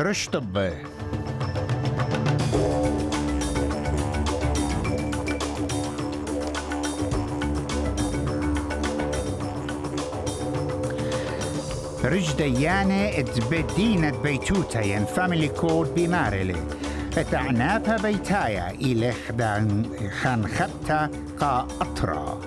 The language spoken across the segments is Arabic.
رش طبي رج ديانة اتبدينة بيتوتا ين فاميلي كود بمارلي اتعنابها بيتايا إلى خدان خان خبتا قا أطرا.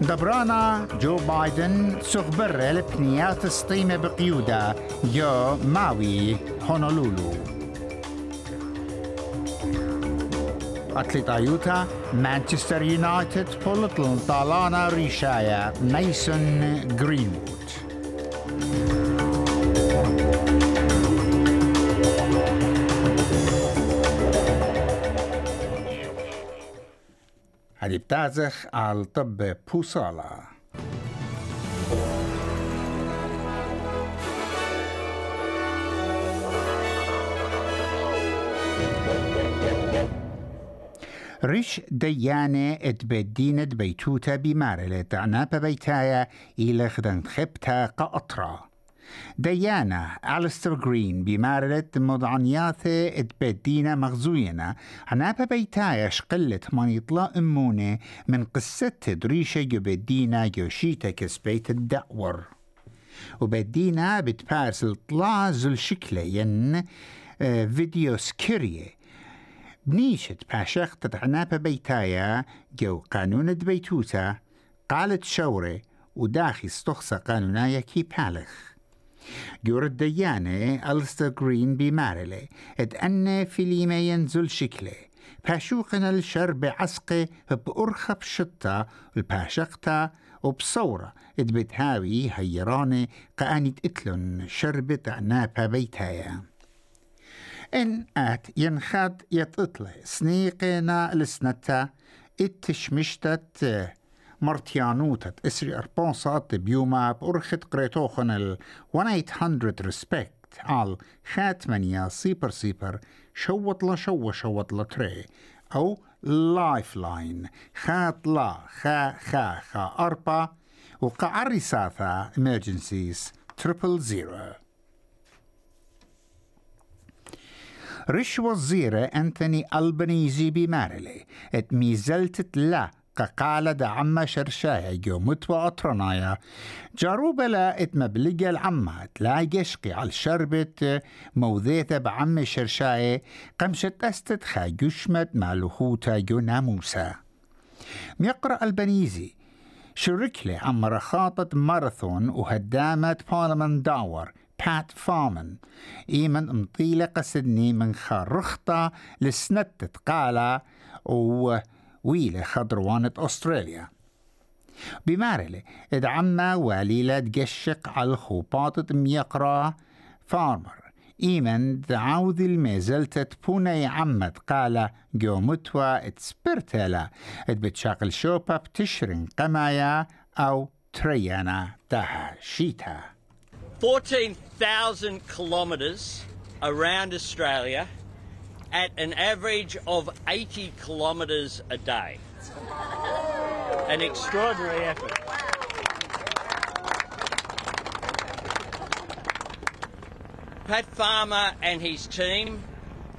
دبرانا جو بايدن سخبر البنيات سطيمة بقيودة جو ماوي هونولولو. أتلت أيوتا مانشستر يونايتد بولتلون طالانا ريشايا ميسون جرينوود هذه بتازخ على طب بوصالة. ريش ديانة اتبدينة بيتوتا بمارلة عنابة بيتايا إلى خدن خبتا قأطرة. ديانا ألستر جرين بمارلة مضعنياثة إتبدينا مغزوينا. عنابة بيتايا شقلة من يطلع أمونة من قصة تدريشة يبدينا يوشيتا كسبيت الدعور وبدينا بتبارس طلع زل شكلة ين آه، فيديو سكريه بنيشة باشخ تتعنابة بيتايا جو قانون بيتوتا قالت شورة وداخي استخصى قانونايا كي بالخ جور الديانة ألستا جرين بمارلة اد أن فيليما ينزل شكله باشوقنا الشر بعسقه بأرخب شطة الباشقتا وبصورة اد بتهاوي هيرانة قانت اتلن شربت عنابها بيتايا إن آت ينخد يتطلع سنيقنا لسنتا اتشمشتت مرتيانوتت اسري اربونصات بيوما بأرخت قريتوخن ال 1-800 ريسبكت على خاتمانيا سيبر سيبر شوط لا شو شوط لا تري أو لايف لاين خات لا خا خا خا أربا وقعري ساثا emergencies triple zero. رش وزيرة أنتوني ألبنيزي بمارلي ات ميزلتت لا قال دا عما شرشايا جو متوى أطرنايا جاروبة لا ات مبلغة العمة لا يشقي على شربت موذيته بعم شرشايا قمشت أستت خا جشمت مالوهوتا جو ناموسا ميقرأ البنيزي شركلي عم رخاطة ماراثون وهدامت بارلمان داور بات فارمن إيمن مطيلة قصدني من خرخطة لسنتة قالة وويلة خضروانة أستراليا. بمارلة ادعمنا واليلة تقشق على الخوباطة ميقرا فارمر إيمن دعاوذ الميزلتة بوني عمد قال جو متوى اتسبرتلا اتبتشاقل شوبا بتشرن قمايا أو تريانا تها شيتا. 14,000 kilometres around Australia at an average of 80 kilometres a day. An extraordinary effort. Pat Farmer and his team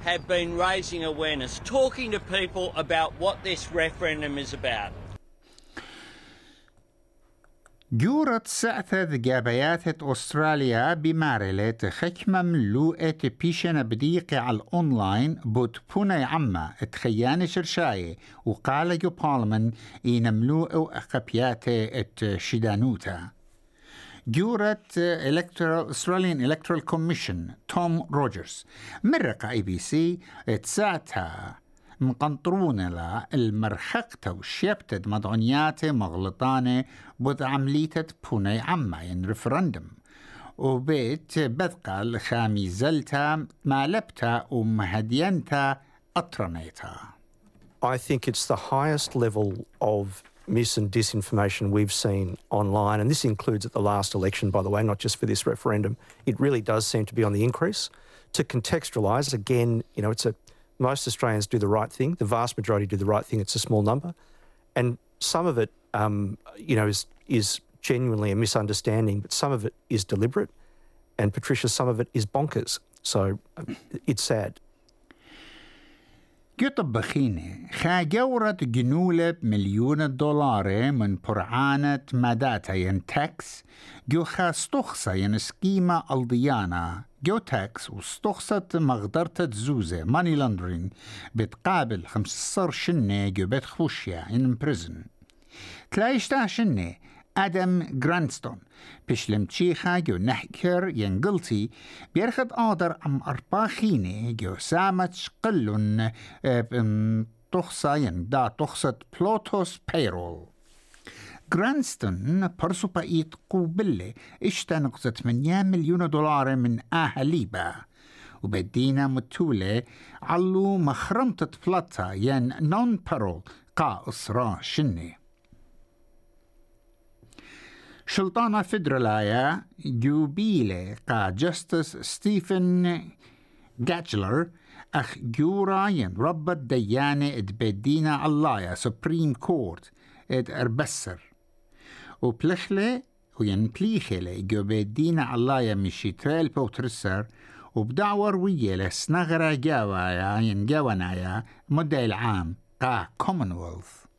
have been raising awareness, talking to people about what this referendum is about. جورت سعثة جابيات أستراليا بمارلة خكمة ملوءة بيشنا بديقة على الأونلاين بوت بونا عما تخيان شرشاية وقال جو بارلمان إن ملوء أخبيات شدانوتا. جورت Electoral Australian Electoral Commission توم روجرز. مرق اي بي سي تساعتها مقنطرون لا المرحقة وشيبتد مضعنياتي مغلطانة بود عملية بوني عما ين ريفرندم وبيت بذقة الخامي زلتا مالبتا ومهدينتا أطرنيتا I think it's the highest level of mis and disinformation we've seen online, and this includes at the last election, by the way, not just for this referendum. It really does seem to be on the increase. To contextualise, again, you know, it's a most Australians do the right thing. The vast majority do the right thing. It's a small number, and some of it, um, you know, is is genuinely a misunderstanding, but some of it is deliberate. And Patricia, some of it is bonkers. So it's sad. قطب بخينة خاجورة جنولة بمليون دولار من برعانة ماداتا ين تاكس جو خاستخصة ين سكيمة الضيانة جو تاكس وستخصة مغدرة زوزة ماني لاندرين بتقابل خمسة شنة جو بيت خوشيا ين بريزن. تلايشتا شنة آدم جرانستون بشلم تشيخا جو نحكر ينقلتي بيرخد آدر ام ارباخيني جو سامت قلن تخصا ين دا تخصت بلوتوس بيرول جرانستون برسو بايت قوبلة اشتا نقصة 8 مليون دولار من اهليبا وبدينا متولة علو مخرمتة بلاتا ين نون بارول قا اسرا شني شلطانة فدرالايا جوبيلة قا جستس ستيفن جاتشلر أخ جورا ين ربط ديانة إد بدينا اللايا سبريم كورت إد أربسر. وبلخلة وين بليخلة جو بدينا اللايا مشي تريل بوترسر وبدعور ويا لسنغرة جاوايا ين جاونايا مدة العام قا كومنولث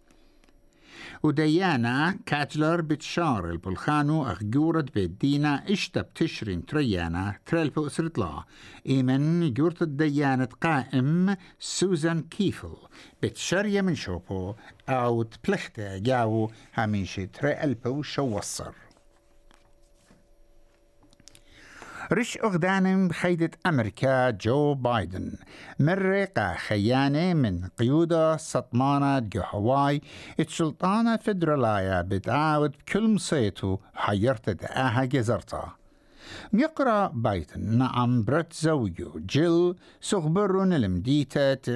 وديانا كاتلر بتشار البلخانو أخجورة بيدينا اشتب تشرين تريانا تريل بأسرطلا إيمن جورة الديانة قائم سوزان كيفل. بتشرية من شوبو أو تبلخته جاو هميشي تريل بو شوصر. رش أغدانم بخيدة أمريكا جو بايدن. مرقة خيانة من قيودة سطمانة جو هواي. السلطانة فدرالايا بتعاود بكل مصيتو حيرت دقاها جزرتا. ميقرأ بايدن نعم برت زوجو جيل سخبرون المديتة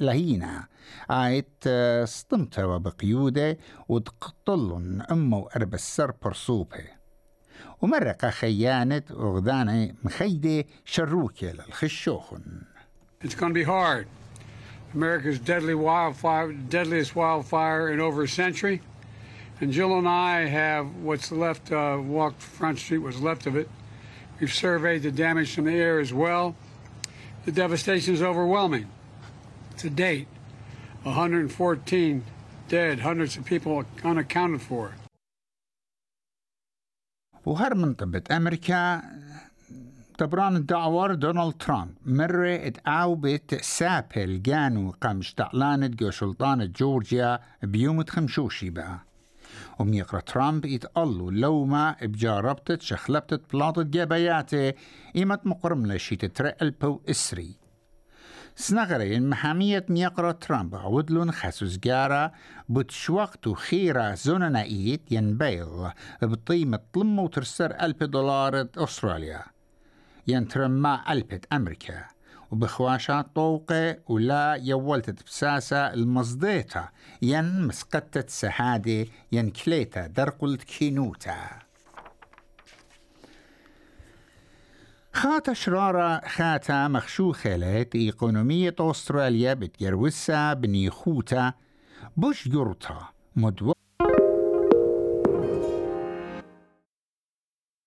لهينا. آيت سطمتوا بقيودة ودقطلن أمو أربسر برصوبه ومرق خيانة وغدانة مخيدة شروكة للخشوخن It's going to be hard. America's deadly wildfire, deadliest wildfire in over a century. And Jill and I have what's left, uh, walked Front Street, what's left of it. We've surveyed the damage from the air as well. The devastation is overwhelming. To date, 114 dead, hundreds of people unaccounted for. وهر منطبة أمريكا طبران الدعوار دونالد ترامب. مرة اتقاو بيت سابل جانو قمش تعلانة جو سلطانة جورجيا بيوم خمشوشي بقى. وميقرا ترامب يتقلوا لو ما بجاربتت شخلبتت بلاطة جابياتي إيمت مقرم لشي تترقل بو إسري. سنغرين محامية ميقرا ترامب عودلون خسوس جارا بتشوقتو خيرا زوننا إيت ينبيل بطيمة طلمو ترسر ألف دولار أستراليا ينترما ألبت أمريكا وبخواشات طوقة ولا يولتت بساسة المصديتا ين مسقتت سهادة ين كليتا درقلت كينوتا خاتا شرارة خاتا مخشو خلت إيقونومية أستراليا بتجروسا بنيخوتا بوش يورتا مدو